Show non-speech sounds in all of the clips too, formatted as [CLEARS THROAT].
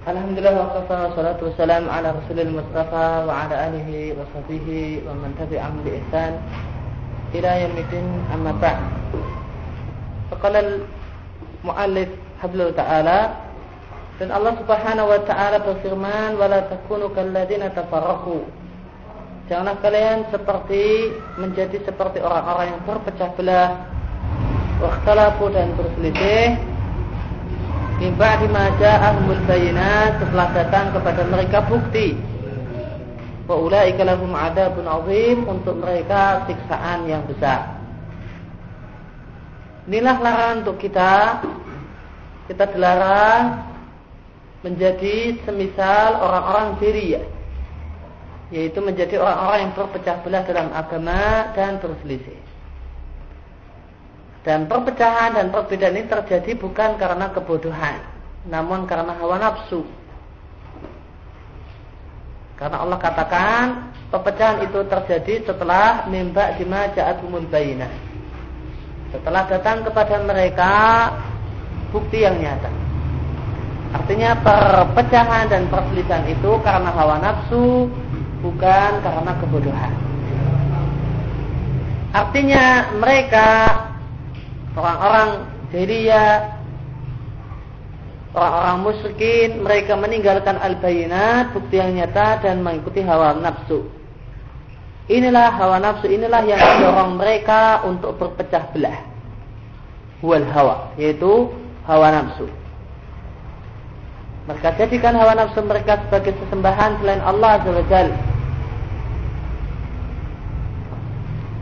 Alhamdulillah wa kafa salatu wassalam ala rasulil mustafa wa ala alihi wa sahbihi wa man tabi'ahum bi ihsan ila yaumil amma ba'd. Faqala hablul ta'ala dan Allah Subhanahu wa taala berfirman wala takunu kalladzina tafarraqu Janganlah kalian seperti menjadi seperti orang-orang yang berpecah belah wakhtalafu dan berselisih Min ba'di ma ja'ahumul bayinat setelah datang kepada mereka bukti. Wa ulaika adabun azim untuk mereka siksaan yang besar. Inilah larangan untuk kita. Kita dilarang menjadi semisal orang-orang ya, yaitu menjadi orang-orang yang berpecah belah dalam agama dan berselisih. Dan perpecahan dan perbedaan ini terjadi bukan karena kebodohan, namun karena hawa nafsu. Karena Allah katakan perpecahan itu terjadi setelah mimba dima ja'atumul bayinah. Setelah datang kepada mereka bukti yang nyata. Artinya perpecahan dan perselisihan itu karena hawa nafsu, bukan karena kebodohan. Artinya mereka orang-orang jahiliyah orang-orang musyrikin mereka meninggalkan al-bayinat bukti yang nyata dan mengikuti hawa nafsu. Inilah hawa nafsu inilah yang mendorong mereka untuk berpecah belah. Wal hawa yaitu hawa nafsu. Mereka jadikan hawa nafsu mereka sebagai sesembahan selain Allah Azza wa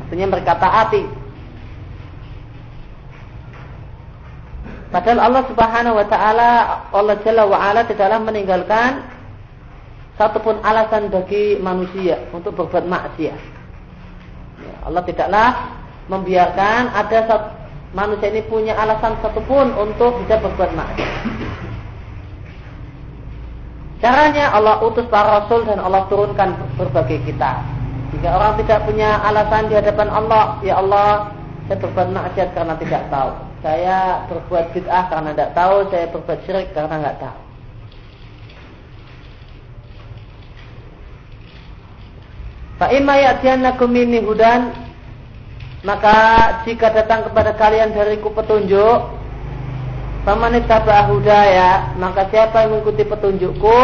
Artinya mereka taati Padahal Allah Subhanahu wa taala Allah Jalla wa ala tidaklah meninggalkan satupun alasan bagi manusia untuk berbuat maksiat. Ya, Allah tidaklah membiarkan ada satu, manusia ini punya alasan satupun untuk bisa berbuat maksiat. Caranya Allah utus para rasul dan Allah turunkan berbagai kitab. Jika orang tidak punya alasan di hadapan Allah, ya Allah, saya berbuat maksiat karena tidak tahu saya berbuat bid'ah karena tidak tahu, saya berbuat syirik karena nggak tahu. Fa'imma ya'tiyannakum minni hudan maka jika datang kepada kalian dariku petunjuk Faman ittaba'a hudaya maka siapa yang mengikuti petunjukku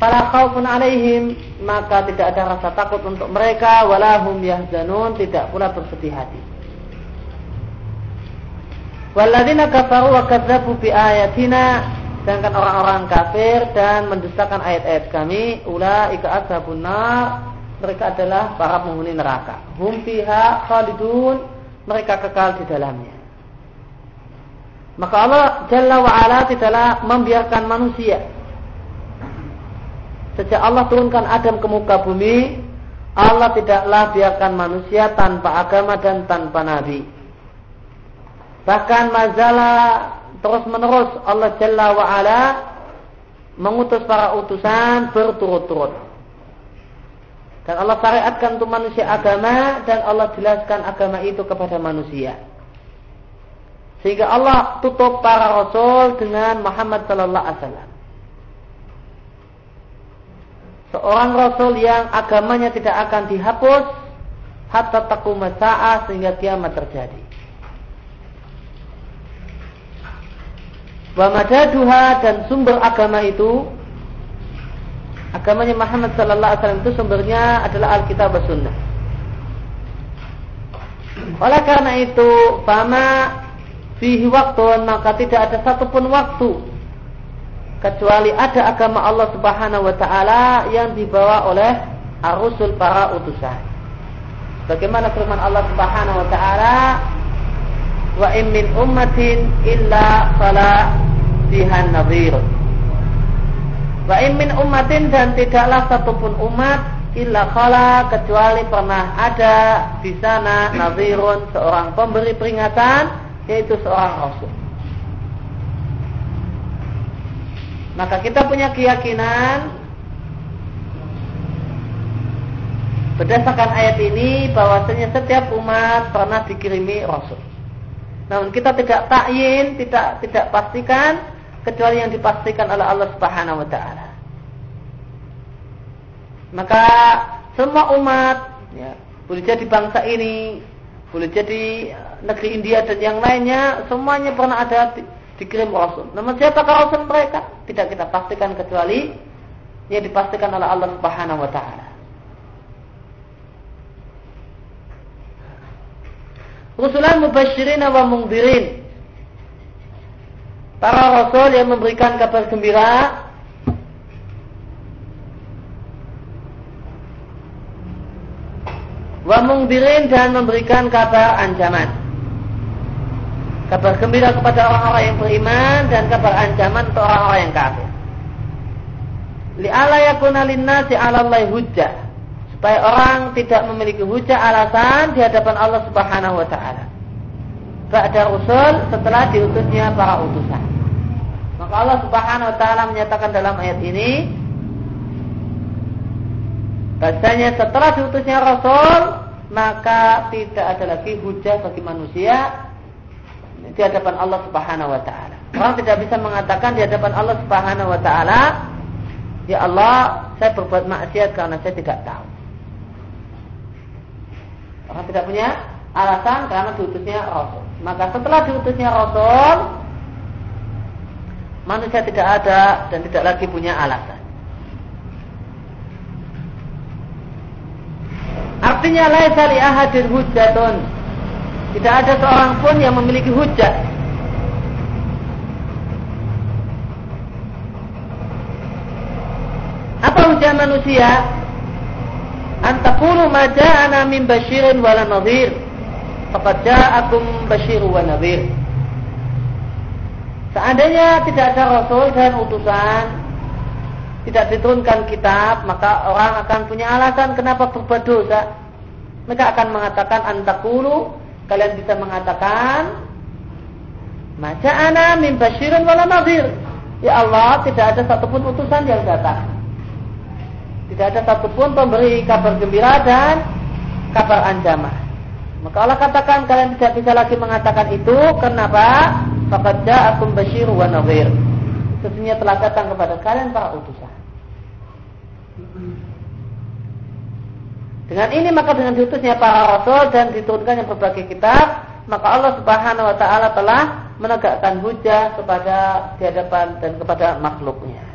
fala khaufun alaihim maka tidak ada rasa takut untuk mereka walahum yahzanun tidak pula bersedih hati Waladina kafaru wa kadzabu bi ayatina sedangkan orang-orang kafir dan mendustakan ayat-ayat kami ulaika ashabun nar mereka adalah para penghuni neraka. Hum fiha khalidun mereka kekal di dalamnya. Maka Allah Jalla wa ala tidaklah membiarkan manusia. Sejak Allah turunkan Adam ke muka bumi Allah tidaklah biarkan manusia tanpa agama dan tanpa nabi Bahkan mazalah terus menerus Allah Jalla wa ala mengutus para utusan berturut-turut. Dan Allah syariatkan untuk manusia agama dan Allah jelaskan agama itu kepada manusia. Sehingga Allah tutup para rasul dengan Muhammad sallallahu alaihi wasallam. Seorang rasul yang agamanya tidak akan dihapus hatta sa'ah sehingga kiamat terjadi. Wa madaduha dan sumber agama itu agamanya Muhammad sallallahu alaihi wasallam itu sumbernya adalah Alkitab dan Sunnah. Oleh karena itu, fama fihi waktu maka tidak ada satupun waktu kecuali ada agama Allah Subhanahu wa taala yang dibawa oleh ar-rusul para utusan. Bagaimana firman Allah Subhanahu wa taala wa in min ummatin illa fala fiha nadhir wa in min ummatin dan tidaklah satupun umat illa khala kecuali pernah ada di sana nadhirun seorang pemberi peringatan yaitu seorang rasul. Maka kita punya keyakinan berdasarkan ayat ini bahwasanya setiap umat pernah dikirimi rasul. Namun kita tidak takyin, tidak tidak pastikan kecuali yang dipastikan oleh Allah Subhanahu wa taala. Maka semua umat ya, boleh jadi bangsa ini, boleh jadi negeri India dan yang lainnya, semuanya pernah ada di, dikirim Rasul. Namun siapakah Rasul mereka? Tidak kita pastikan kecuali yang dipastikan oleh Allah Subhanahu wa taala. Rusulan mubashirin wa mungdirin. Para rasul yang memberikan kabar gembira wa mungdirin dan memberikan kabar ancaman. Kabar gembira kepada orang-orang yang beriman dan kabar ancaman untuk orang-orang yang kafir. Li'ala yakuna linnasi 'ala Allah hujjah. Supaya orang tidak memiliki hujah alasan di hadapan Allah Subhanahu wa taala. Ba'da usul setelah diutusnya para utusan. Maka Allah Subhanahu wa taala menyatakan dalam ayat ini bahasanya setelah diutusnya Rasul maka tidak ada lagi hujah bagi manusia di hadapan Allah Subhanahu wa taala. Orang tidak bisa mengatakan di hadapan Allah Subhanahu wa taala Ya Allah, saya berbuat maksiat karena saya tidak tahu. Orang tidak punya alasan karena diutusnya Rasul. Maka setelah diutusnya Rasul, manusia tidak ada dan tidak lagi punya alasan. Artinya laisa li ahadin. Tidak ada seorang pun yang memiliki hujjah Apa hujah manusia? Antakulu maja'ana min basyirin wala nadhir. Faqad ja'akum basyiru wa nadhir. Seandainya tidak ada rasul dan utusan, tidak diturunkan kitab, maka orang akan punya alasan kenapa berbuat dosa. Mereka akan mengatakan antakulu, kalian bisa mengatakan Maja'ana min basyirin wala nadhir. Ya Allah, tidak ada satupun utusan yang datang tidak ada satupun pemberi kabar gembira dan kabar ancaman. Maka Allah katakan kalian tidak bisa lagi mengatakan itu. Kenapa? Fakat ja'akum basyiru wa nadhir. Sesungguhnya telah datang kepada kalian para utusan. Dengan ini maka dengan diutusnya para rasul dan diturunkannya berbagai kitab, maka Allah Subhanahu wa taala telah menegakkan hujah kepada di hadapan dan kepada makhluknya.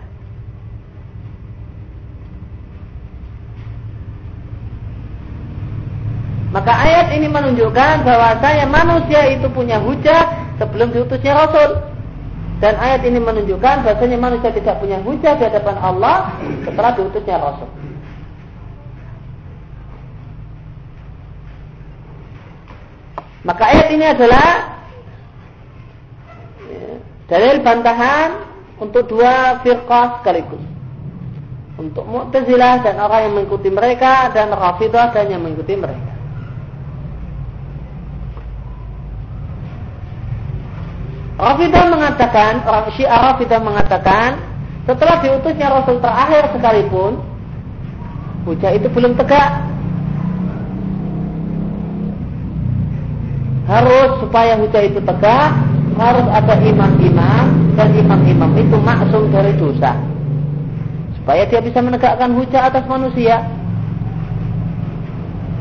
Maka ayat ini menunjukkan bahwa saya manusia itu punya hujah sebelum diutusnya Rasul. Dan ayat ini menunjukkan bahwasanya manusia tidak punya hujah di hadapan Allah setelah diutusnya Rasul. Maka ayat ini adalah ya, dalil bantahan untuk dua firqah sekaligus. Untuk Mu'tazilah dan orang yang mengikuti mereka dan Rafidah dan yang mengikuti mereka. Rafidah mengatakan, orang Syiah Rafidah mengatakan, setelah diutusnya Rasul terakhir sekalipun, hujah itu belum tegak. Harus supaya hujah itu tegak, harus ada imam-imam dan imam-imam itu maksum dari dosa. Supaya dia bisa menegakkan hujah atas manusia.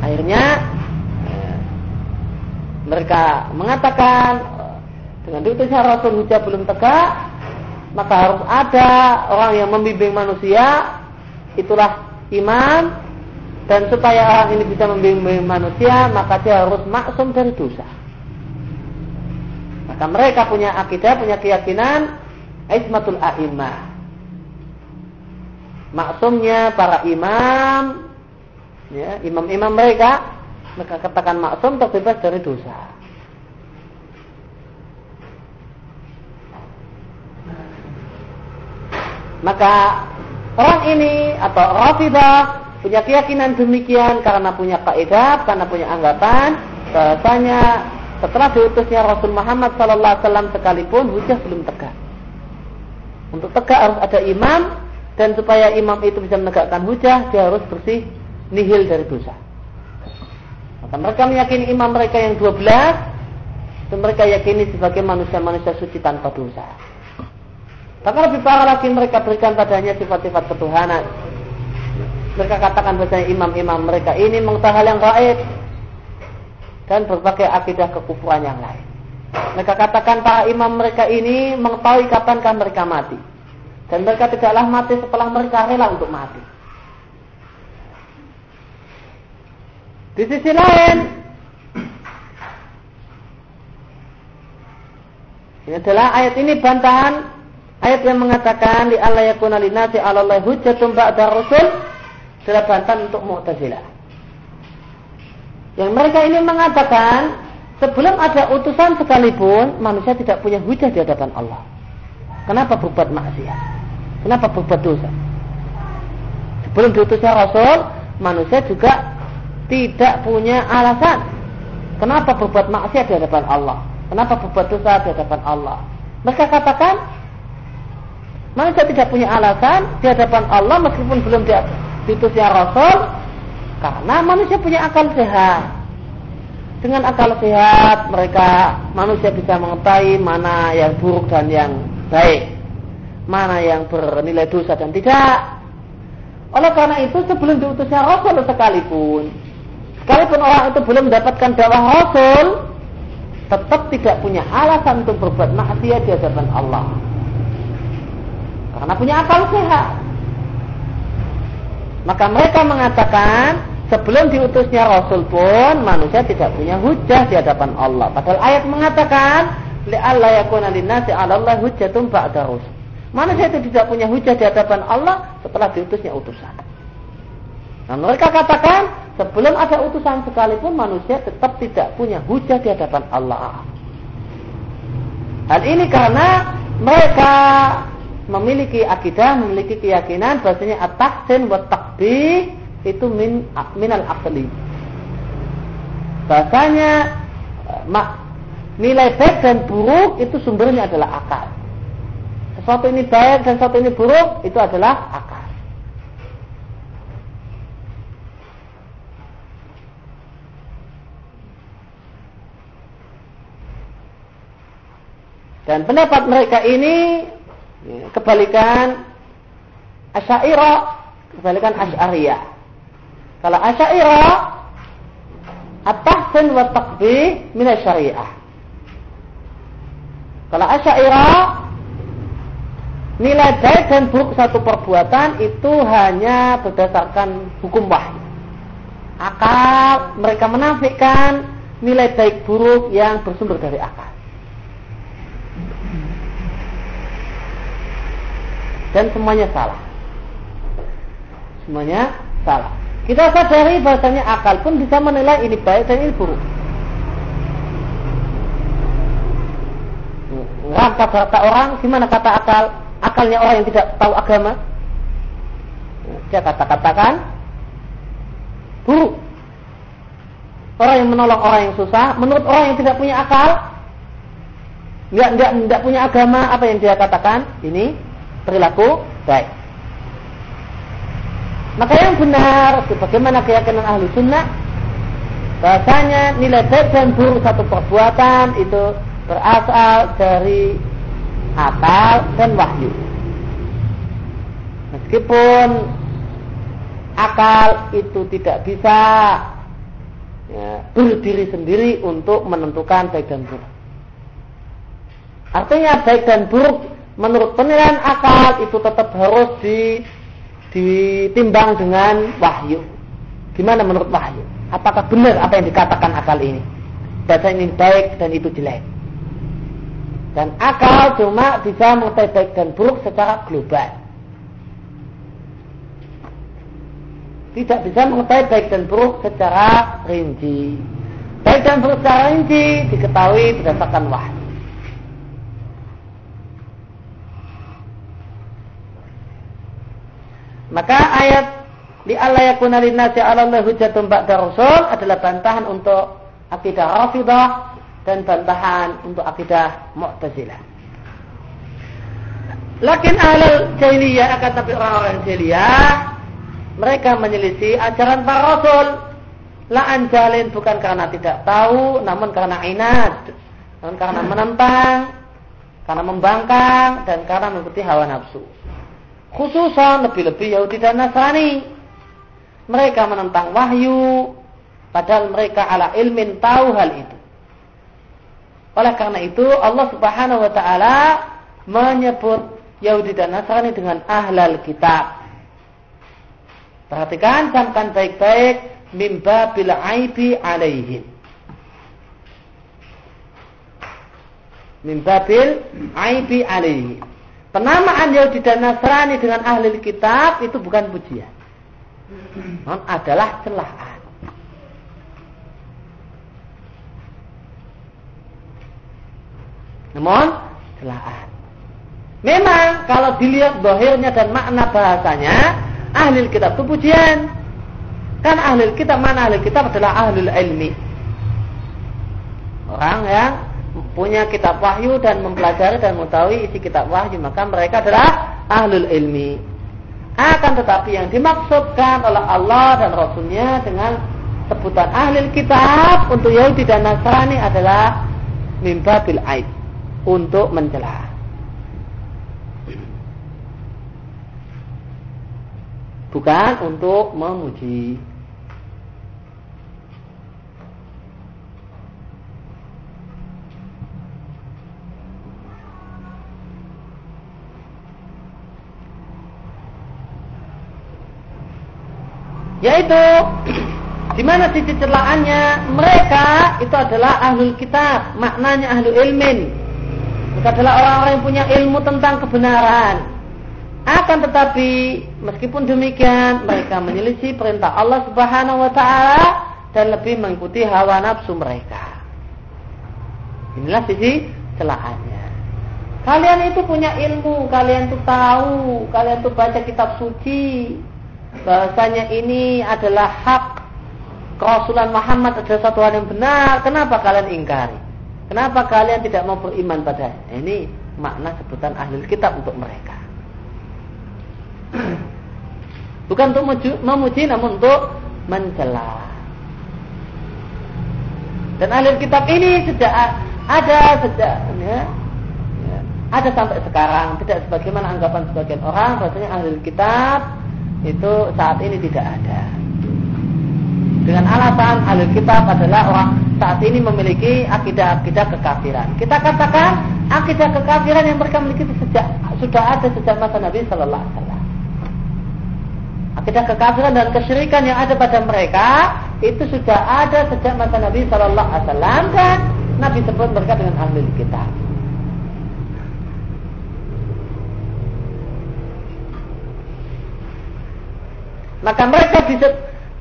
Akhirnya eh, mereka mengatakan dengan diutusnya Rasul hujah belum tegak, maka harus ada orang yang membimbing manusia, itulah iman, dan supaya orang ini bisa membimbing manusia, maka dia harus maksum dari dosa. Maka mereka punya akidah, punya keyakinan, ismatul a'imah. Maksumnya para imam, ya, imam-imam mereka, mereka katakan maksum terbebas dari dosa. Maka orang ini atau Rafidah punya keyakinan demikian karena punya kaidah, karena punya anggapan bahasanya setelah diutusnya Rasul Muhammad sallallahu alaihi wasallam sekalipun hujah belum tegak. Untuk tegak harus ada imam dan supaya imam itu bisa menegakkan hujah dia harus bersih nihil dari dosa. Maka mereka meyakini imam mereka yang 12 dan mereka yakini sebagai manusia-manusia suci tanpa dosa. Bahkan lebih parah lagi mereka berikan padanya sifat-sifat ketuhanan. Mereka katakan bahwa imam-imam mereka ini mengetahui hal yang gaib dan berbagai akidah kekufuran yang lain. Mereka katakan para imam mereka ini mengetahui kapankah mereka mati. Dan mereka tidaklah mati setelah mereka rela untuk mati. Di sisi lain, ini adalah ayat ini bantahan ayat yang mengatakan di Allah yakuna linasi 'ala Allah hujjatun ba'da rusul adalah bantahan untuk Mu'tazilah. Yang mereka ini mengatakan sebelum ada utusan sekalipun manusia tidak punya hujah di hadapan Allah. Kenapa berbuat maksiat? Kenapa berbuat dosa? Sebelum diutusnya Rasul, manusia juga tidak punya alasan. Kenapa berbuat maksiat di hadapan Allah? Kenapa berbuat dosa di hadapan Allah? Mereka katakan manusia tidak punya alasan di hadapan Allah meskipun belum diutusnya Rasul karena manusia punya akal sehat. Dengan akal sehat mereka manusia bisa mengetahui mana yang buruk dan yang baik. Mana yang bernilai dosa dan tidak. Oleh karena itu sebelum diutusnya Rasul sekalipun Sekalipun orang itu belum mendapatkan dakwah Rasul, tetap tidak punya alasan untuk berbuat maksiat di hadapan Allah. Karena punya akal sehat. Maka mereka mengatakan sebelum diutusnya Rasul pun manusia tidak punya hujah di hadapan Allah. Padahal ayat mengatakan li'alla yakuna linnasi 'ala Allah hujjatun ba'da rusul. Manusia itu tidak punya hujah di hadapan Allah setelah diutusnya utusan. Nah, mereka katakan sebelum ada utusan sekalipun manusia tetap tidak punya hujah di hadapan Allah. Hal ini karena mereka memiliki akidah, memiliki keyakinan bahasanya at-tahsin wa takbih itu min minal akli. Bahasanya mak, nilai baik dan buruk itu sumbernya adalah akal. Sesuatu ini baik dan sesuatu ini buruk itu adalah akal. Dan pendapat mereka ini kebalikan Asy'ariyah, kebalikan Asy'ariyah. Kalau Asy'ariyah at-tahsin wa taqbih min syariah. Kalau Asy'ariyah nilai baik dan buruk satu perbuatan itu hanya berdasarkan hukum wahyu. Akal mereka menafikan nilai baik buruk yang bersumber dari akal. Dan semuanya salah. Semuanya salah. Kita sadari bahasanya akal pun bisa menilai ini baik dan ini buruk. Kata kata orang, gimana kata akal? Akalnya orang yang tidak tahu agama. Dia kata-katakan buruk. Orang yang menolong orang yang susah, menurut orang yang tidak punya akal, nggak nggak nggak punya agama, apa yang dia katakan? Ini perilaku baik. Maka yang benar, bagaimana keyakinan ahli sunnah, bahasanya nilai baik dan buruk satu perbuatan itu berasal dari akal dan wahyu. Meskipun akal itu tidak bisa ya, berdiri sendiri untuk menentukan baik dan buruk. Artinya baik dan buruk menurut penilaian akal itu tetap harus di, ditimbang dengan wahyu. Gimana menurut wahyu? Apakah benar apa yang dikatakan akal ini? Bahasa ini baik dan itu jelek. Dan akal cuma bisa mengetahui baik dan buruk secara global. Tidak bisa mengetahui baik dan buruk secara rinci. Baik dan buruk secara rinci diketahui berdasarkan wahyu. Maka ayat di Allah yakuna linnasi 'ala hujjatun ba'da rasul adalah bantahan untuk akidah Rafidah dan bantahan untuk akidah Mu'tazilah. Lakin ahlul jahiliyah akan tapi orang-orang jahiliyah mereka menyelisih ajaran para rasul. La anjalin bukan karena tidak tahu, namun karena inad, namun karena menentang. karena membangkang dan karena mengikuti hawa nafsu. Khususan lebih-lebih Yahudi dan Nasrani. Mereka menentang wahyu padahal mereka ala ilmin tahu hal itu. Oleh karena itu Allah Subhanahu wa taala menyebut Yahudi dan Nasrani dengan ahlal kitab. Perhatikan, camkan baik-baik mimba bil aibi alaihim. Mimbabil aibi alaihi. Penamaan Yahudi dan Nasrani dengan ahli kitab itu bukan pujian. Non adalah celaan. Namun celaan. Memang kalau dilihat dohirnya dan makna bahasanya, ahli kitab itu pujian. Kan ahli kitab mana ahli kitab adalah ahli ilmi. Orang yang punya kitab wahyu dan mempelajari dan mengetahui isi kitab wahyu maka mereka adalah ahlul ilmi. Akan tetapi yang dimaksudkan oleh Allah dan Rasulnya dengan sebutan ahli kitab untuk Yahudi dan Nasrani adalah mimba bil aib untuk mencela. Bukan untuk memuji Yaitu [CLEARS THROAT] di mana titik celaannya mereka itu adalah ahlul kitab, maknanya ahlu ilmin. Mereka adalah orang-orang yang punya ilmu tentang kebenaran. Akan tetapi meskipun demikian mereka menyelisih perintah Allah Subhanahu wa taala dan lebih mengikuti hawa nafsu mereka. Inilah sisi celahannya. Kalian itu punya ilmu, kalian itu tahu, kalian itu baca kitab suci, bahasanya ini adalah hak Rasulullah Muhammad adalah satu hal yang benar. Kenapa kalian ingkari? Kenapa kalian tidak mau beriman pada ini makna sebutan ahli kitab untuk mereka. [CLEARS THROAT] Bukan untuk memuji, namun untuk mencela. Dan ahli kitab ini sejak ada sejak ya, ya, ada sampai sekarang tidak sebagaimana anggapan sebagian orang bahasanya ahli kitab itu saat ini tidak ada. Dengan alasan ahli kitab adalah orang saat ini memiliki akidah-akidah kekafiran. Kita katakan akidah kekafiran yang mereka miliki sejak sudah ada sejak masa Nabi Sallallahu Alaihi Wasallam. Akidah kekafiran dan kesyirikan yang ada pada mereka itu sudah ada sejak masa Nabi Sallallahu Alaihi Wasallam dan Nabi sebut mereka dengan ahli kitab. Maka mereka disebut,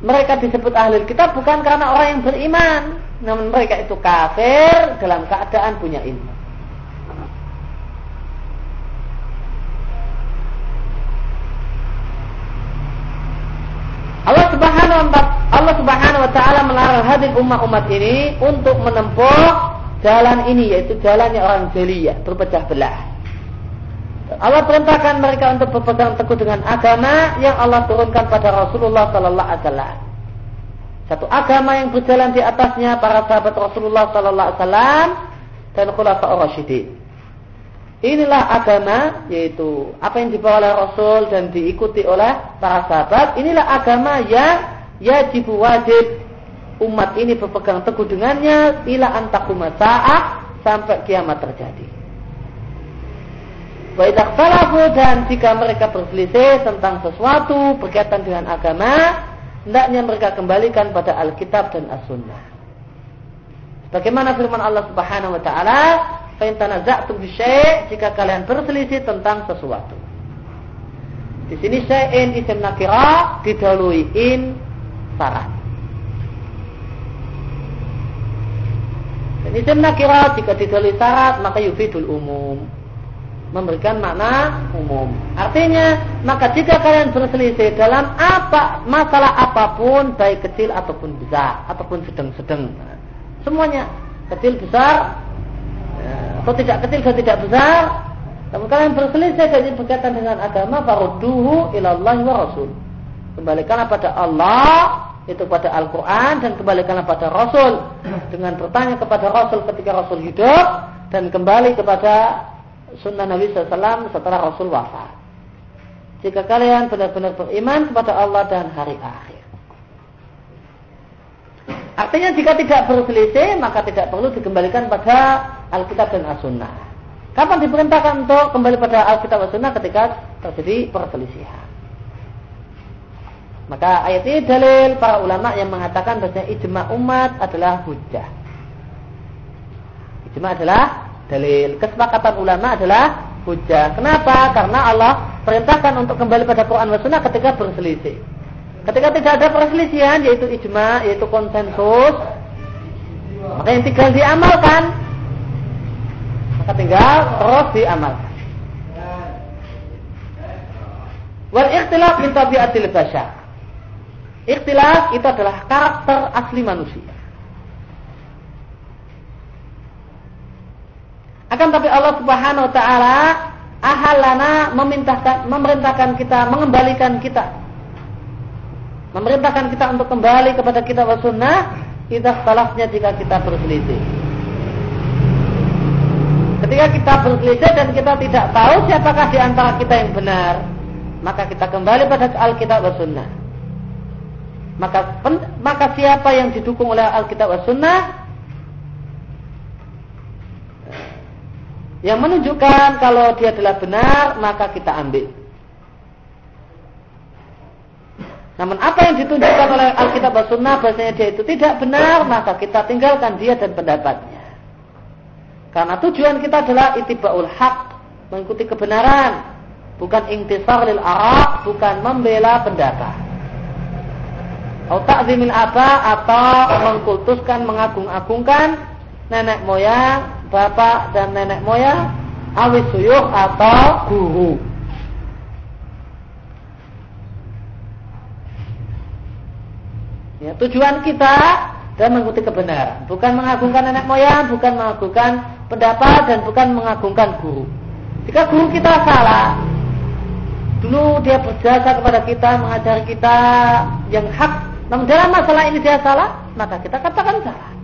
mereka disebut ahli kitab bukan karena orang yang beriman, namun mereka itu kafir dalam keadaan punya ilmu. Allah Subhanahu wa Allah Subhanahu wa taala melarang hadir umat-umat ini untuk menempuh jalan ini yaitu jalannya orang jahiliyah berpecah belah. Allah perintahkan mereka untuk berpegang teguh dengan agama yang Allah turunkan pada Rasulullah Sallallahu Alaihi Wasallam. Satu agama yang berjalan di atasnya para sahabat Rasulullah Sallallahu Alaihi Wasallam dan khulafaur rasyidin. Inilah agama yaitu apa yang dibawa oleh Rasul dan diikuti oleh para sahabat. Inilah agama yang yajib wajib umat ini berpegang teguh dengannya ila antakumah saat sampai kiamat terjadi. Waidak salafu dan jika mereka berselisih tentang sesuatu berkaitan dengan agama, hendaknya mereka kembalikan pada Alkitab dan As-Sunnah. Bagaimana firman Allah Subhanahu wa taala, "Fa in tanaza'tum jika kalian berselisih tentang sesuatu." Di sini syai'in isim nakira didahului in syarat. Dan isim nakira jika didahului syarat maka yufidul umum memberikan makna umum. Artinya, maka jika kalian berselisih dalam apa masalah apa pun, baik kecil ataupun besar, ataupun sedang-sedang, semuanya kecil besar ya, atau tidak kecil dan tidak besar, namun kalian berselisih dan ini berkaitan dengan agama, farudduhu ilallah wa rasul. Kembalikanlah pada Allah itu pada Al-Quran dan kembalikanlah pada Rasul dengan bertanya kepada Rasul ketika Rasul hidup dan kembali kepada sunnah Nabi SAW setelah Rasul wafat. Jika kalian benar-benar beriman kepada Allah dan hari akhir. Artinya jika tidak berselisih maka tidak perlu dikembalikan pada Alkitab dan As-Sunnah. Kapan diperintahkan untuk kembali pada Alkitab dan As-Sunnah ketika terjadi perselisihan. Maka ayat ini dalil para ulama yang mengatakan bahwa ijma umat adalah hujah. Ijma adalah dalil. Kesepakatan ulama adalah hujah. Kenapa? Karena Allah perintahkan untuk kembali pada Quran dan Sunnah ketika berselisih. Ketika tidak ada perselisihan yaitu ijma, yaitu konsensus, maka yang tinggal diamalkan. Maka tinggal terus diamalkan. Wal ikhtilaf min tabiatil. Ikhtilaf itu adalah karakter asli manusia. Akan tapi Allah Subhanahu wa taala ahalana memintakan memerintahkan kita mengembalikan kita memerintahkan kita untuk kembali kepada kitab wa sunnah kita salahnya jika kita berselisih. Ketika kita berselisih dan kita tidak tahu siapakah di antara kita yang benar, maka kita kembali pada Alkitab wa sunnah maka maka siapa yang didukung oleh Alkitab dan Sunnah yang menunjukkan kalau dia adalah benar maka kita ambil. Namun apa yang ditunjukkan oleh Alkitab dan Sunnah bahasanya dia itu tidak benar maka kita tinggalkan dia dan pendapatnya. Karena tujuan kita adalah itibaul haq, mengikuti kebenaran, bukan intisar lil araq, bukan membela pendapat atau apa atau mengkultuskan mengagung-agungkan nenek moyang, bapak dan nenek moyang, awis suyuh atau guru. Ya, tujuan kita dan mengikuti kebenaran, bukan mengagungkan nenek moyang, bukan mengagungkan pendapat dan bukan mengagungkan guru. Jika guru kita salah, dulu dia berjasa kepada kita, mengajari kita yang hak namun dalam masalah ini dia salah, maka kita katakan salah.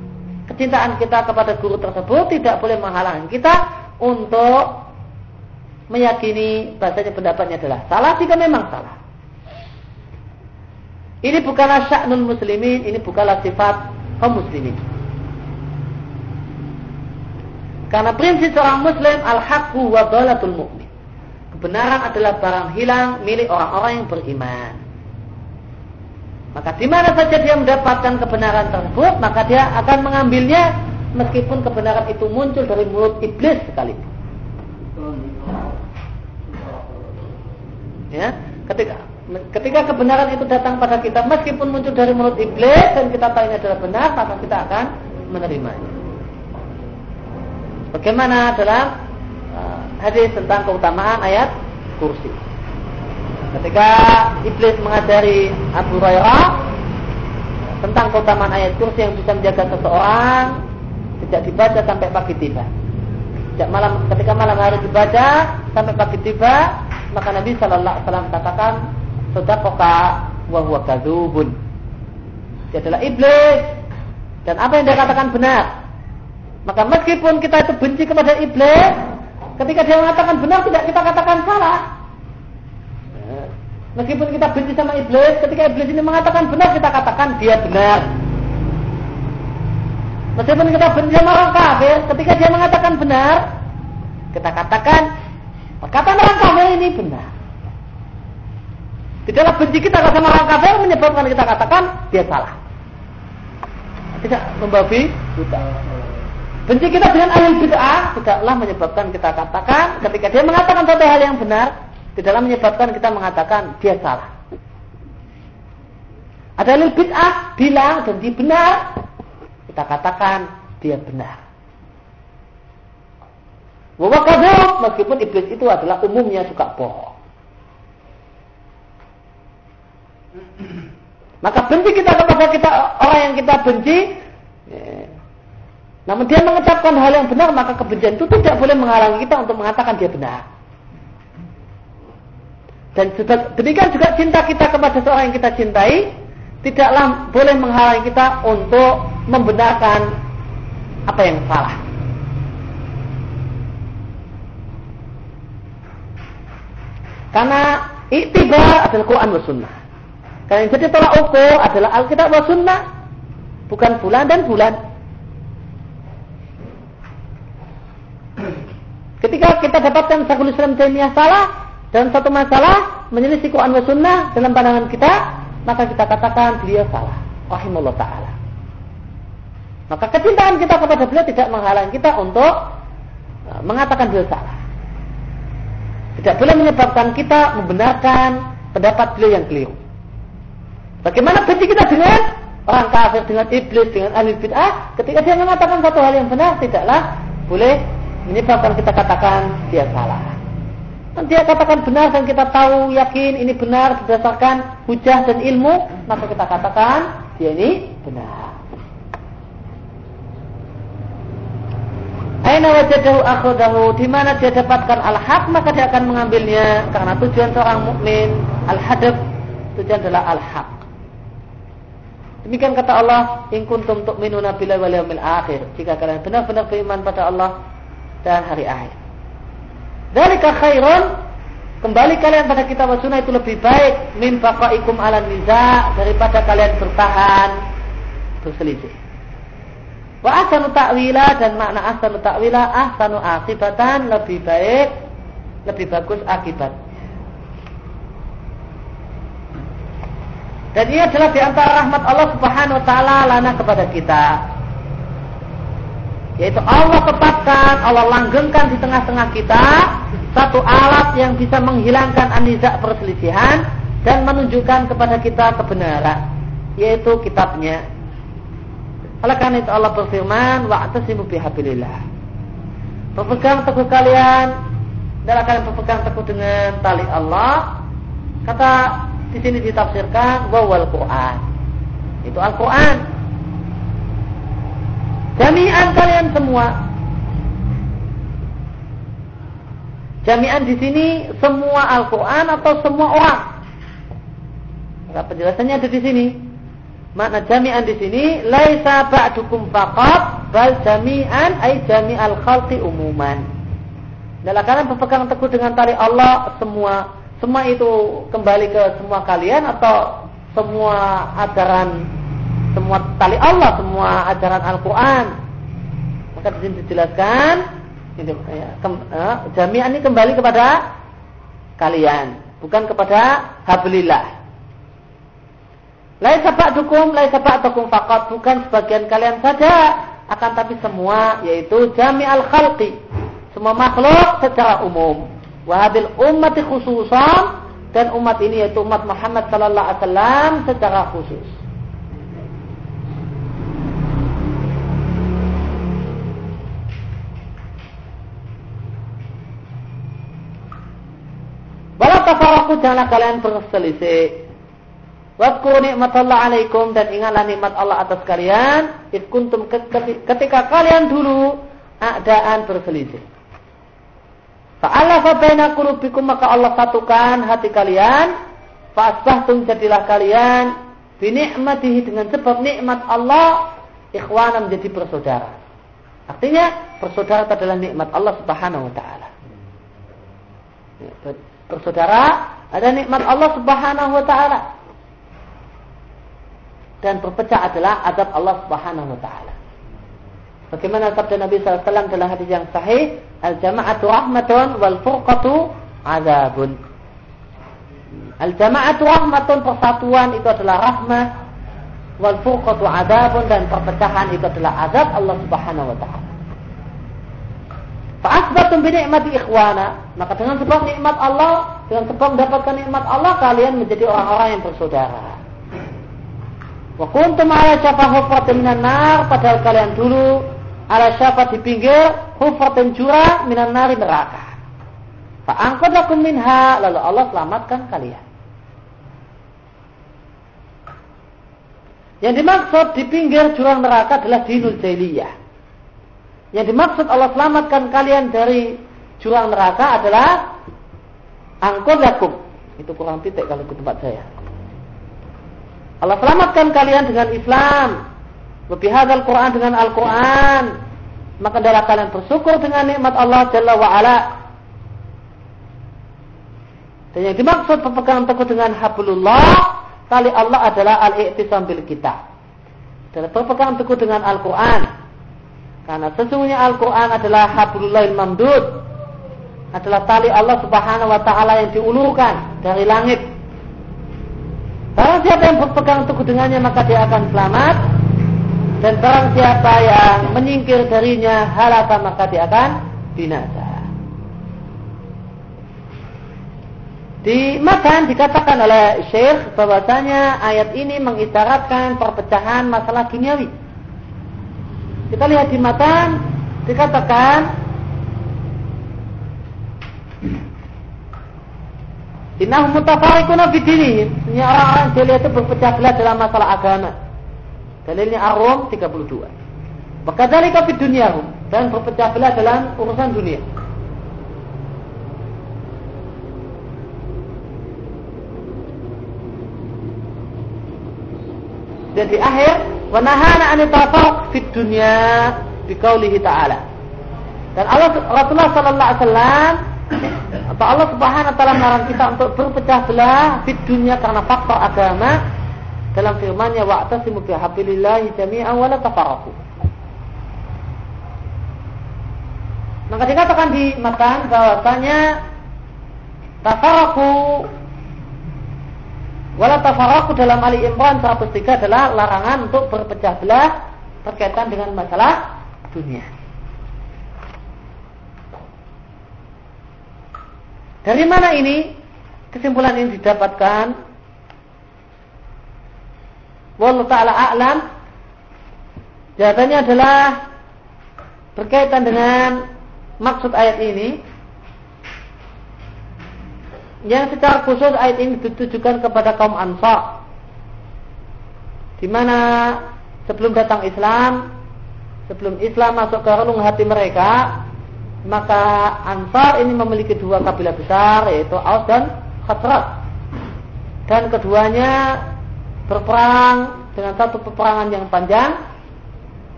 Kecintaan kita kepada guru tersebut tidak boleh menghalangi kita untuk meyakini bahasanya pendapatnya adalah salah jika memang salah. Ini bukanlah sya'nul muslimin, ini bukanlah sifat kaum muslimin. Karena prinsip seorang muslim al-haqqu wa dhalatul mu'min. Kebenaran adalah barang hilang milik orang-orang yang beriman. Maka di mana saja dia mendapatkan kebenaran tersebut, maka dia akan mengambilnya meskipun kebenaran itu muncul dari mulut iblis sekalipun. Ya, ketika ketika kebenaran itu datang pada kita meskipun muncul dari mulut iblis dan kita tahu ini adalah benar, maka kita akan menerimanya. Bagaimana dalam uh, hadis tentang keutamaan ayat kursi. Ketika iblis mengajari Abu Hurairah tentang keutamaan ayat kursi yang bisa menjaga seseorang tidak dibaca sampai pagi tiba. Sejak malam ketika malam hari dibaca sampai pagi tiba, maka Nabi Shallallahu Alaihi Wasallam katakan sodakoka wa huwa kadzubun. Dia adalah iblis dan apa yang dia katakan benar. Maka meskipun kita itu benci kepada iblis, ketika dia mengatakan benar tidak kita katakan salah. Meskipun kita benci sama iblis, ketika iblis ini mengatakan benar, kita katakan dia benar. Meskipun kita benci sama orang kafir, ketika dia mengatakan benar, kita katakan perkataan orang kafir ini benar. Tidaklah benci kita sama orang kafir menyebabkan kita katakan dia salah. Tidak membabi buta. Benci kita dengan ahli bid'ah tidaklah menyebabkan kita katakan ketika dia mengatakan suatu hal yang benar, tidaklah menyebabkan kita mengatakan dia salah. Ada yang bid'ah bilang dan dia benar, kita katakan dia benar. Bahwa kadzab meskipun iblis itu adalah umumnya suka bohong. Maka benci kita kepada kita orang yang kita benci, ya. namun dia mengucapkan hal yang benar, maka kebencian itu tidak boleh menghalangi kita untuk mengatakan dia benar. Dan demikian juga cinta kita kepada seorang yang kita cintai tidaklah boleh menghalangi kita untuk membenarkan apa yang salah. Karena itibar adalah Quran dan Sunnah. Karena yang jadi tolak ukur adalah Alkitab dan Sunnah. Bukan bulan dan bulan. Ketika kita dapatkan Syekhul Islam salah dan satu masalah menyelisih Quran dan Sunnah dalam pandangan kita, maka kita katakan beliau salah. Rahimullah Ta'ala. Maka kecintaan kita kepada beliau tidak menghalangi kita untuk uh, mengatakan beliau salah. Tidak boleh menyebabkan kita membenarkan pendapat beliau yang keliru. Bagaimana benci kita dengan orang kafir, dengan iblis, dengan ahli bid'ah, ketika dia mengatakan satu hal yang benar, tidaklah boleh menyebabkan kita katakan dia salah. Dan dia katakan benar dan kita tahu yakin ini benar berdasarkan hujah dan ilmu, maka kita katakan dia ini benar. Aina wajadahu akhudahu di mana dia dapatkan al-haq maka dia akan mengambilnya karena tujuan seorang mukmin al-hadab tujuan adalah al-haq. Demikian kata Allah, "In kuntum tu'minuna billahi wal akhir." Jika kalian benar-benar beriman pada Allah dan hari akhir. Dzalika khairun kembali kalian pada kitab sunnah itu lebih baik min baqaikum ala niza daripada kalian bertahan berselisih. Wa ahsanu ta'wila dan makna ahsanu ta'wila ahsanu akibatan lebih baik, lebih bagus akibat. Dan ini adalah di antara rahmat Allah Subhanahu wa taala lana kepada kita. Yaitu Allah tetapkan, Allah langgengkan di tengah-tengah kita satu alat yang bisa menghilangkan anizak perselisihan dan menunjukkan kepada kita kebenaran, yaitu kitabnya oleh karena itu Allah berfirman, "Wa'tasimu bihablillah." Berpegang teguh kalian dan kalian berpegang teguh dengan tali Allah. Kata di sini ditafsirkan wawal Quran. Itu Al-Quran. Jami'an kalian semua. Jami'an di sini semua Al-Quran atau semua orang. Maka penjelasannya ada di sini. Makna jami'an di sini laisa ba'dukum faqat bal jami'an ay jami'al khalqi umuman. Dalam kalian berpegang teguh dengan tali Allah semua semua itu kembali ke semua kalian atau semua ajaran semua tali Allah, semua ajaran Al-Qur'an. Maka di sini dijelaskan ini ya, eh, jami'an ini kembali kepada kalian, bukan kepada hablillah. Lain sepak dukum, lain sepak dukum fakot bukan sebagian kalian saja, akan tapi semua yaitu jami al khalqi, semua makhluk secara umum. Wahabil umat khususan dan umat ini yaitu umat Muhammad sallallahu alaihi wasallam secara khusus. Walau tafaraku janganlah kalian berselisih Wadkuru nikmatullah alaikum dan ingatlah nikmat Allah atas kalian. Ifkuntum ketika kalian dulu adaan berselisih. Fa'ala fabaina kulubikum maka Allah satukan hati kalian. Fa'asbahtum jadilah kalian binikmatihi dengan sebab nikmat Allah ikhwana menjadi bersaudara. Artinya bersaudara adalah nikmat Allah Subhanahu wa taala. Bersaudara ada nikmat Allah Subhanahu wa taala dan berpecah adalah azab Allah Subhanahu wa taala. Bagaimana sabda Nabi SAW dalam hadis yang sahih, al-jama'atu rahmatun wal furqatu azabun. Al-jama'atu rahmatun persatuan itu adalah rahmah wal furqatu azabun dan perpecahan itu adalah azab Allah Subhanahu wa taala. Fa'asbatum bi ni'mati ikhwana, maka dengan sebab nikmat Allah, dengan sebab mendapatkan nikmat Allah kalian menjadi orang-orang yang bersaudara. Wa kuntum ala syafa hufratin minan nar padahal kalian dulu ala syafa di pinggir hufratin jurang minan nari neraka. Fa angkadakum minha lalu Allah selamatkan kalian. Yang dimaksud di pinggir jurang neraka adalah dinul jahiliyah. Yang dimaksud Allah selamatkan kalian dari jurang neraka adalah angkodakum. Itu kurang titik kalau ke tempat saya. Allah selamatkan kalian dengan Islam. Lebih Quran dengan Al-Quran. Maka adalah kalian bersyukur dengan nikmat Allah Jalla wa'ala. Dan yang dimaksud berpegang teguh dengan hablullah, tali Allah adalah al-i'tisam bil kita. Adalah berpegang teguh dengan Al-Quran. Karena sesungguhnya Al-Quran adalah hablullahil mamdud. Adalah tali Allah subhanahu wa ta'ala yang diulurkan dari langit. Barang siapa yang berpegang teguh dengannya maka dia akan selamat. Dan barang siapa yang menyingkir darinya halaka maka dia akan binasa. Di Makan dikatakan oleh Syekh bahwasanya ayat ini mengisyaratkan perpecahan masalah duniawi. Kita lihat di Makan dikatakan Innahum mutafariquna fi dinihim. Ini orang-orang jahiliyah itu berpecah belah dalam masalah agama. Dalilnya Ar-Rum 32. Maka dari fi dunyahum dan berpecah belah dalam urusan dunia. Dan di akhir, wanahana an tafarruq fid dunya biqaulihi ta'ala. Dan Allah Rasulullah sallallahu alaihi wasallam atau Allah Subhanahu wa taala melarang kita untuk berpecah belah di dunia karena faktor agama dalam firman-Nya wa'tasimu bihablillahi jami'an wa la tafarraqu. Maka dikatakan di matan bahwasanya tafarraqu Wala tafaraku dalam Ali Imran 103 adalah larangan untuk berpecah belah berkaitan dengan masalah dunia. Dari mana ini kesimpulan ini didapatkan? Wallahu taala a'lam. Jawabannya adalah berkaitan dengan maksud ayat ini yang secara khusus ayat ini ditujukan kepada kaum Ansar. Di mana sebelum datang Islam, sebelum Islam masuk ke relung hati mereka, maka Ansar ini memiliki dua kabilah besar yaitu Aus dan Khazraj. Dan keduanya berperang dengan satu peperangan yang panjang,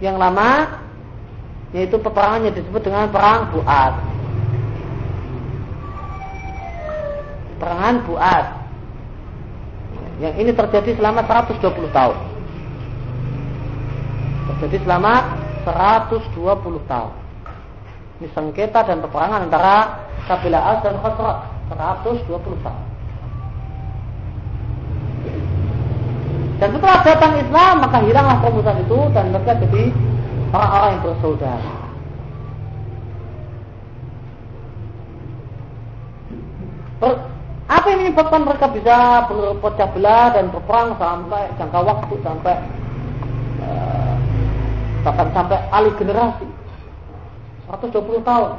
yang lama, yaitu peperangan yang disebut dengan perang Buat. Perangan Buat. Yang ini terjadi selama 120 tahun. Terjadi selama 120 tahun. Ini sengketa dan peperangan antara kabilah As dan Khosrat 120 tahun. Dan setelah datang Islam maka hilanglah permusuhan itu dan mereka jadi orang-orang yang bersaudara. Apa yang menyebabkan mereka bisa berpecah belah dan berperang sampai jangka waktu sampai uh, bahkan sampai alih generasi. 120 tahun.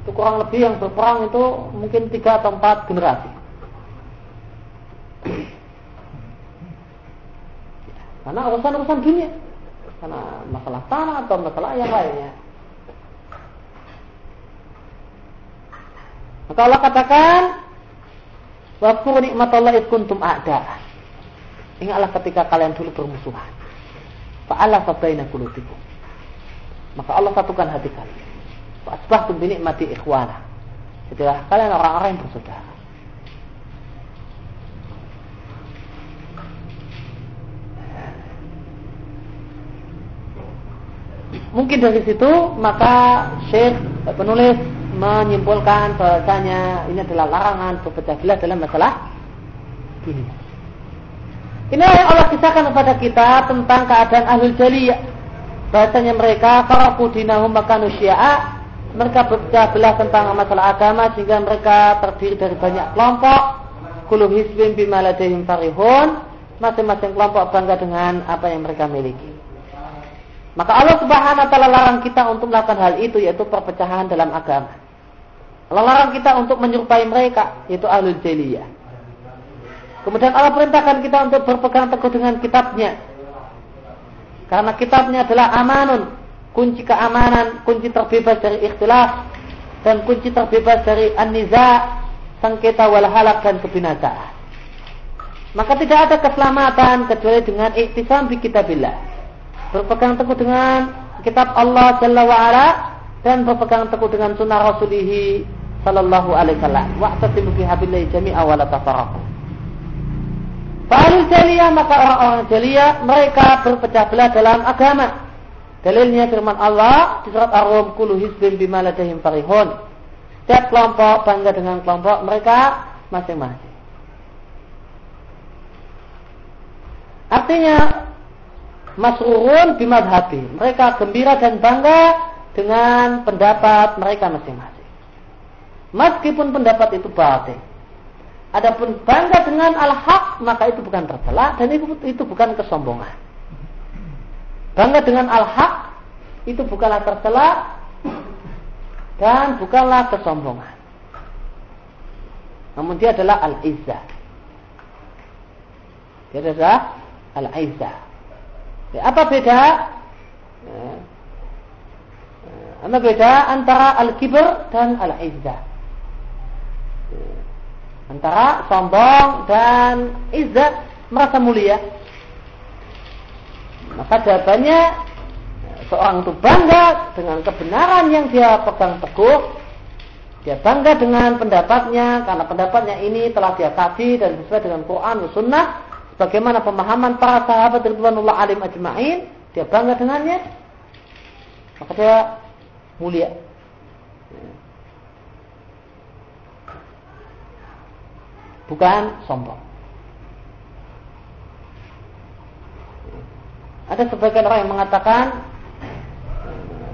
Itu kurang lebih yang berperang itu mungkin tiga atau empat generasi. Karena urusan-urusan dunia. Karena masalah tanah atau masalah yang lainnya. Maka Allah katakan Waktu nikmat Allah kuntum ada. Ingatlah ketika kalian dulu bermusuhan. Fa'ala fabaina kulubikum. Maka Allah satukan hati kalian. Fa'asbahtum binikmati ikhwana. Jadilah kalian orang-orang yang bersaudara. Mungkin dari situ maka Syekh penulis menyimpulkan bahwasanya ini adalah larangan berpecah belah dalam masalah dunia. Ini yang Allah kisahkan kepada kita tentang keadaan ahlul jaliyah. Bahasanya mereka para dinahum makanu mereka berpecah belah tentang masalah agama sehingga mereka terdiri dari banyak kelompok. Kulu hisbin bimaladehim farihun. Masing-masing kelompok bangga dengan apa yang mereka miliki. Maka Allah Subhanahu wa taala larang kita untuk melakukan hal itu yaitu perpecahan dalam agama. Allah kita untuk menyerupai mereka, yaitu ahlul jahiliyah. Kemudian Allah perintahkan kita untuk berpegang teguh dengan kitabnya. Karena kitabnya adalah amanun, kunci keamanan, kunci terbebas dari ikhtilaf dan kunci terbebas dari an-niza, sengketa wal halak dan kebinasaan. Maka tidak ada keselamatan kecuali dengan iktisam bi kitabillah. Berpegang teguh dengan kitab Allah Jalla wa ala dan berpegang teguh dengan sunnah Rasulihi sallallahu alaihi wasallam wa'tasimu bihabillahi jami'a wa la tafarraqu jaliyah maka orang-orang jaliyah mereka berpecah belah dalam agama. Dalilnya firman Allah di surat Ar-Rum kullu hizbin bima ladahim farihun. Setiap kelompok bangga dengan kelompok mereka masing-masing. Artinya masrurun bimadhabi. Mereka gembira dan bangga dengan pendapat mereka masing-masing. Meskipun pendapat itu batin. Adapun bangga dengan al-haq maka itu bukan tercela dan itu, bukan kesombongan. Bangga dengan al-haq itu bukanlah tercela dan bukanlah kesombongan. Namun dia adalah al-izzah. Dia adalah al-izzah. Ya, apa beda? Ya. Apa beda antara al-kibr dan al-izzah? Antara sombong dan izzat merasa mulia. Maka jawabannya seorang itu bangga dengan kebenaran yang dia pegang teguh. Dia bangga dengan pendapatnya karena pendapatnya ini telah dia kaji dan sesuai dengan Quran dan Sunnah. Bagaimana pemahaman para sahabat Ridwanullah alim ajma'in. Dia bangga dengannya. Maka dia mulia. Bukan sombong. Ada sebagian orang yang mengatakan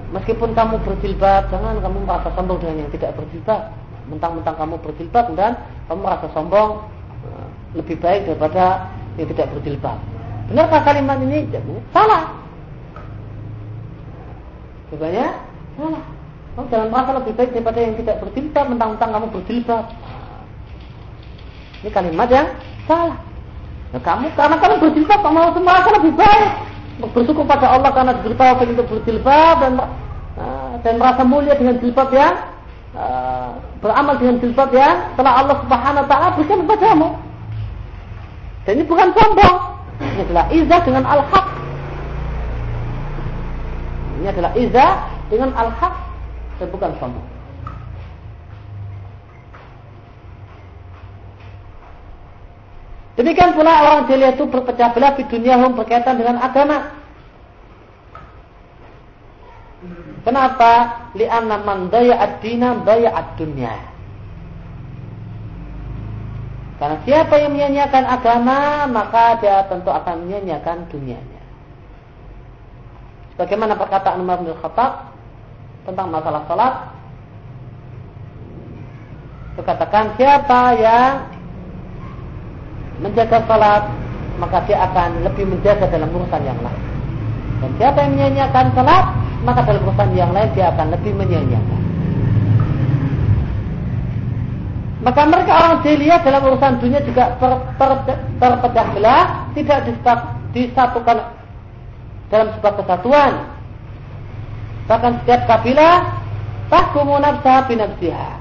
meskipun kamu berjilbab, jangan kamu merasa sombong dengan yang tidak berjilbab. Mentang-mentang kamu berjilbab dan kamu merasa sombong eh, lebih baik daripada yang tidak berjilbab. Benarkah kalimat ini? Salah. Jawabannya salah. Kamu jangan merasa lebih baik daripada yang tidak berjilbab, mentang-mentang kamu berjilbab. Ini kalimat yang salah. Nah, kamu karena kamu berjilbab, kamu harus merasa lebih baik. Bersyukur pada Allah karena diberi taufik untuk berjilbab dan uh, dan merasa mulia dengan jilbab uh, beramal dengan jilbab yang telah Allah Subhanahu wa taala berikan kepadamu. Dan ini bukan sombong. Ini adalah izah dengan al-haq. Ini adalah izah dengan al-haq dan bukan sombong. Demikian pula orang jahiliyah itu berpecah belah di dunia hum berkaitan dengan agama. Kenapa? Li'anna man daya ad-dina daya ad-dunya. Karena siapa yang menyanyiakan agama, maka dia tentu akan menyanyiakan dunianya. Bagaimana perkataan Umar bin Khattab tentang masalah salat? Dikatakan siapa yang menjaga salat maka dia akan lebih menjaga dalam urusan yang lain. Dan siapa yang menyanyiakan salat maka dalam urusan yang lain dia akan lebih menyanyiakan. Maka mereka orang jahiliyah dalam urusan dunia juga ter, ter, terpecah belah, tidak disatukan dalam sebuah kesatuan. Bahkan setiap kabilah tahkumu nafsah binafsiha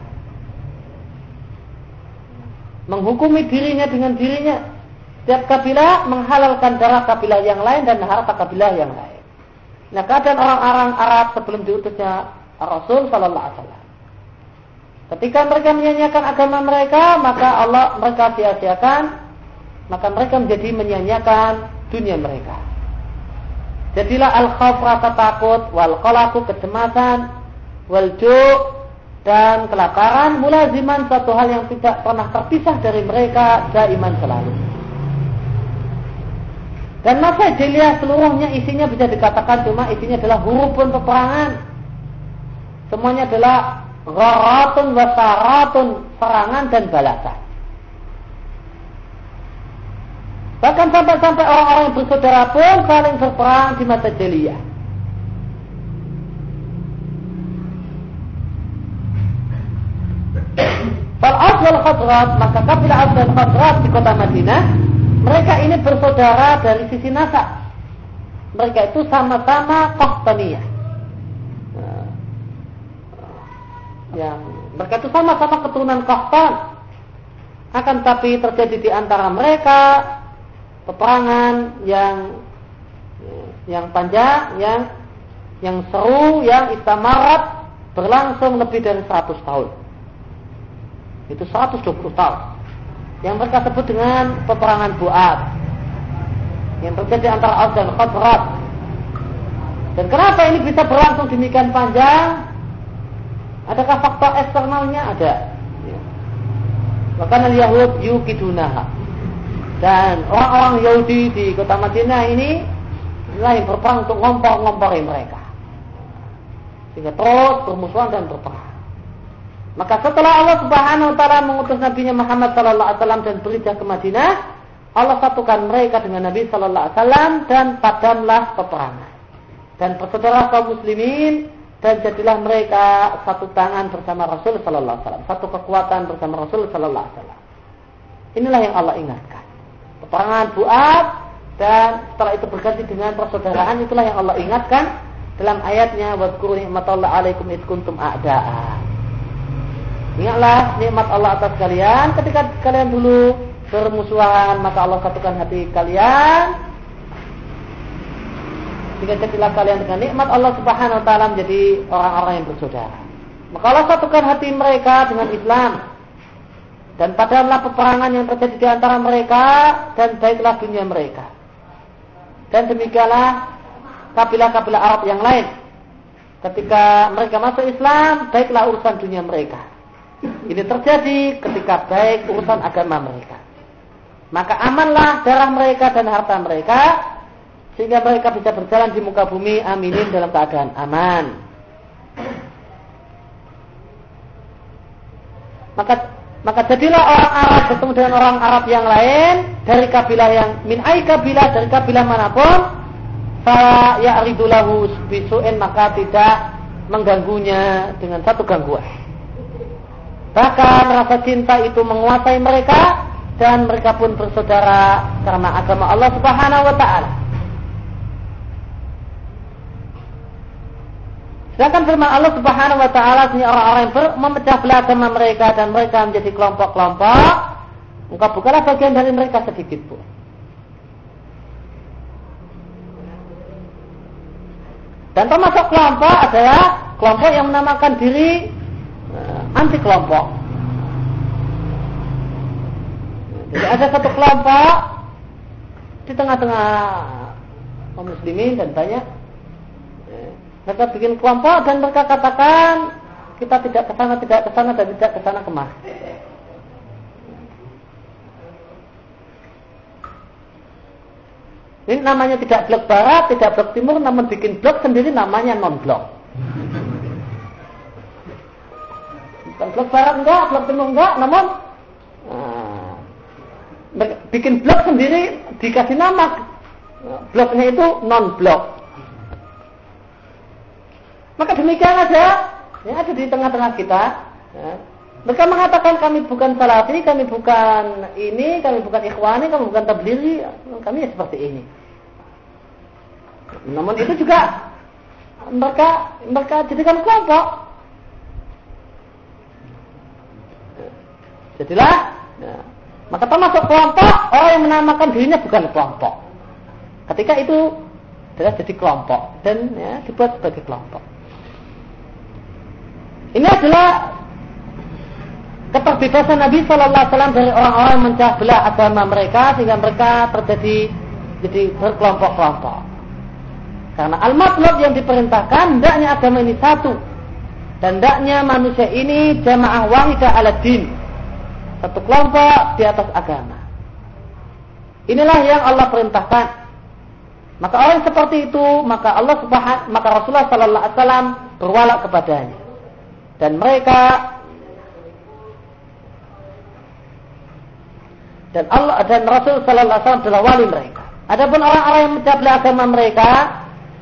menghukumi dirinya dengan dirinya. Setiap kabilah menghalalkan darah kabilah yang lain dan harta kabilah yang lain. Nah keadaan orang-orang Arab sebelum diutusnya Rasul Sallallahu Alaihi Wasallam. Ketika mereka menyanyiakan agama mereka, maka Allah mereka sia-siakan, maka mereka menjadi menyanyiakan dunia mereka. Jadilah al-khawf rasa takut, wal qalaku kecemasan, wal ju' dan kelaparan mulaziman satu hal yang tidak pernah terpisah dari mereka daiman selalu. Dan masa jahiliyah seluruhnya isinya bisa dikatakan cuma isinya adalah hurufun peperangan. Semuanya adalah gharatun wasaratun, serangan dan balasan. Bahkan sampai-sampai orang-orang yang bersaudara pun saling berperang di masa jahiliyah. Fal Aswal Khadrat, maka kabilah Aswal Khadrat di kota Madinah, mereka ini bersaudara dari sisi nasab. Mereka itu sama-sama Qahtaniyah. Nah, yang mereka itu sama-sama keturunan Qahtan. Akan tapi terjadi di antara mereka peperangan yang yang panjang, yang yang seru, yang istamarat berlangsung lebih dari 100 tahun. Itu 120 tahun. Yang mereka sebut dengan peperangan Buat. Yang terjadi antara Aus dan Khazraj. Dan kenapa ini bisa berlangsung demikian panjang? Adakah faktor eksternalnya? Ada. Bahkan Yahud yukidunaha. Dan orang-orang Yahudi di kota Madinah ini lain berperang untuk ngompor-ngompori mereka. Sehingga terus bermusuhan dan berperang. Maka setelah Allah Subhanahu wa taala mengutus Nabi Muhammad sallallahu alaihi wasallam dan berhijrah ke Madinah, Allah satukan mereka dengan Nabi sallallahu alaihi wasallam dan padamlah peperangan. Dan persaudara kaum muslimin dan jadilah mereka satu tangan bersama Rasul sallallahu alaihi wasallam, satu kekuatan bersama Rasul sallallahu alaihi wasallam. Inilah yang Allah ingatkan. Peperangan Buat dan setelah itu berganti dengan persaudaraan itulah yang Allah ingatkan dalam ayatnya nikmatallahi alaikum id kuntum a'da'a. Ingatlah nikmat Allah atas kalian ketika kalian dulu bermusuhan maka Allah satukan hati kalian sehingga jadilah kalian dengan nikmat Allah Subhanahu wa taala menjadi orang-orang yang bersaudara. Maka Allah satukan hati mereka dengan Islam. Dan padahal peperangan yang terjadi di antara mereka dan baiklah dunia mereka. Dan demikianlah kabilah-kabilah Arab yang lain. Ketika mereka masuk Islam, baiklah urusan dunia mereka. Ini terjadi ketika baik urusan agama mereka. Maka amanlah darah mereka dan harta mereka sehingga mereka bisa berjalan di muka bumi aminin dalam keadaan aman. Maka maka jadilah orang Arab bertemu dengan orang Arab yang lain dari kabilah yang min ai kabilah dari kabilah mana pun fa ya'ridulahu bisu'in maka tidak mengganggunya dengan satu gangguan. Bahkan rasa cinta itu menguasai mereka dan mereka pun bersaudara karena agama Allah Subhanahu wa taala. Sedangkan firman Allah Subhanahu wa taala orang-orang yang memecah belah agama mereka dan mereka menjadi kelompok-kelompok, engkau bukanlah bagian dari mereka sedikit pun. Dan termasuk kelompok adalah kelompok yang menamakan diri anti kelompok. Jadi ada satu kelompok di tengah-tengah kaum muslimin dan banyak mereka bikin kelompok dan mereka katakan kita tidak ke sana, tidak ke sana dan tidak ke sana kemah. Ini namanya tidak blok barat, tidak blok timur, namun bikin blok sendiri namanya non blok. Bukan blok barat enggak, blok timur enggak, namun nah, bikin blok sendiri dikasih nama bloknya itu non blok. Maka demikian aja, ya ada di tengah-tengah kita. Ya. Mereka mengatakan kami bukan salafi, kami bukan ini, kami bukan ikhwani, kami bukan tablighi, kami ya seperti ini. Namun itu juga mereka mereka jadikan kelompok Jadilah ya, maka termasuk kelompok orang yang menamakan dirinya bukan kelompok. Ketika itu adalah jadi kelompok dan ya, dibuat sebagai kelompok. Ini adalah keterbebasan Nabi Shallallahu Alaihi Wasallam dari orang-orang yang belah agama mereka sehingga mereka terjadi jadi berkelompok-kelompok. Karena al-matlub yang diperintahkan hendaknya agama ini satu dan hendaknya manusia ini jamaah wahidah ala din satu kelompok di atas agama. Inilah yang Allah perintahkan. Maka orang seperti itu, maka Allah subhanahu, maka Rasulullah Sallallahu Alaihi Wasallam berwala kepadanya. Dan mereka dan Allah dan Rasul Sallallahu Alaihi Wasallam adalah wali mereka. Adapun orang-orang yang mencabla agama mereka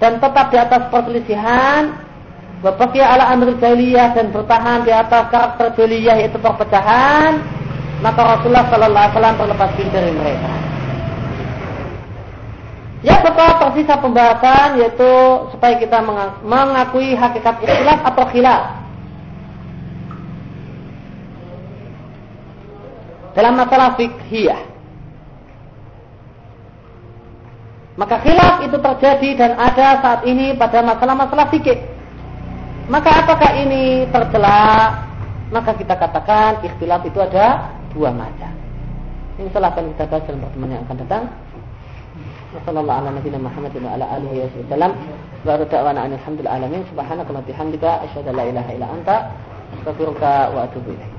dan tetap di atas perselisihan, berpakaian ala amri jahiliyah dan bertahan di atas karakter jahiliyah yaitu perpecahan, maka Rasulullah Sallallahu Alaihi Wasallam terlepas dari mereka. Ya tetap tersisa pembahasan yaitu supaya kita mengakui hakikat ikhtilaf atau khilaf. Dalam masalah fikhiyah. Maka khilaf itu terjadi dan ada saat ini pada masalah-masalah fikih. Maka apakah ini tercela maka kita katakan ikhtilaf itu ada dua macam. Ini salah akan kita bahas dalam pertemuan yang akan datang. Wassalamualaikum warahmatullahi wabarakatuh. ala alihi wasallam. Wa da'wana alhamdulillah alamin. Subhanaka wa bihamdika asyhadu la ilaha illa anta astaghfiruka wa atubu ilaik.